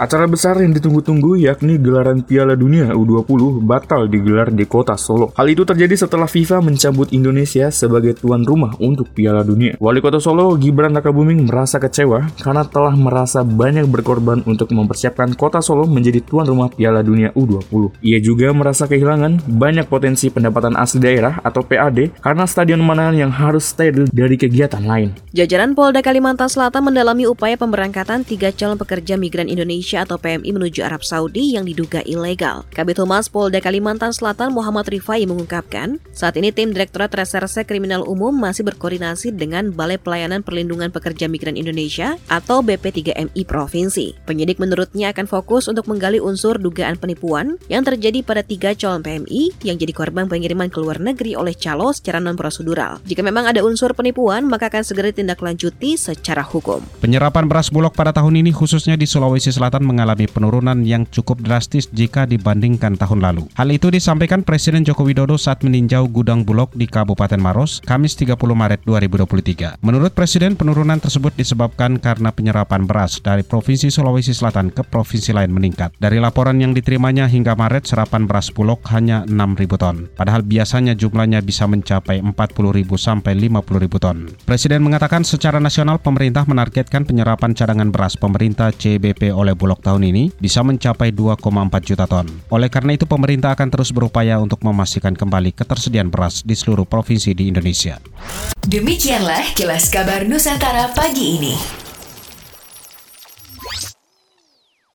Acara besar yang ditunggu-tunggu yakni gelaran Piala Dunia U20 batal digelar di kota Solo. Hal itu terjadi setelah FIFA mencabut Indonesia sebagai tuan rumah untuk Piala Dunia. Wali Kota Solo Gibran Rakabuming merasa kecewa karena telah merasa banyak berkorban untuk mempersiapkan kota Solo menjadi tuan rumah Piala Dunia U20. Ia juga merasa kehilangan banyak potensi pendapatan asli daerah atau PAD karena stadion Manahan yang harus steril dari kegiatan lain. Jajaran Polda Kalimantan Selatan mendalami upaya pemberangkatan tiga calon pekerja migran Indonesia Indonesia atau PMI menuju Arab Saudi yang diduga ilegal. Kabit Humas Polda Kalimantan Selatan Muhammad Rifai mengungkapkan, saat ini tim Direktorat Reserse Kriminal Umum masih berkoordinasi dengan Balai Pelayanan Perlindungan Pekerja Migran Indonesia atau BP3MI Provinsi. Penyidik menurutnya akan fokus untuk menggali unsur dugaan penipuan yang terjadi pada tiga calon PMI yang jadi korban pengiriman ke luar negeri oleh calo secara non-prosedural. Jika memang ada unsur penipuan, maka akan segera ditindaklanjuti secara hukum. Penyerapan beras bulog pada tahun ini khususnya di Sulawesi Selatan mengalami penurunan yang cukup drastis jika dibandingkan tahun lalu. Hal itu disampaikan Presiden Joko Widodo saat meninjau gudang Bulog di Kabupaten Maros, Kamis 30 Maret 2023. Menurut Presiden, penurunan tersebut disebabkan karena penyerapan beras dari Provinsi Sulawesi Selatan ke provinsi lain meningkat. Dari laporan yang diterimanya hingga Maret, serapan beras Bulog hanya 6.000 ton. Padahal biasanya jumlahnya bisa mencapai 40.000 sampai 50.000 ton. Presiden mengatakan secara nasional pemerintah menargetkan penyerapan cadangan beras pemerintah CBP oleh Bulog tahun ini bisa mencapai 2,4 juta ton. Oleh karena itu pemerintah akan terus berupaya untuk memastikan kembali ketersediaan beras di seluruh provinsi di Indonesia. Demikianlah kilas kabar Nusantara pagi ini.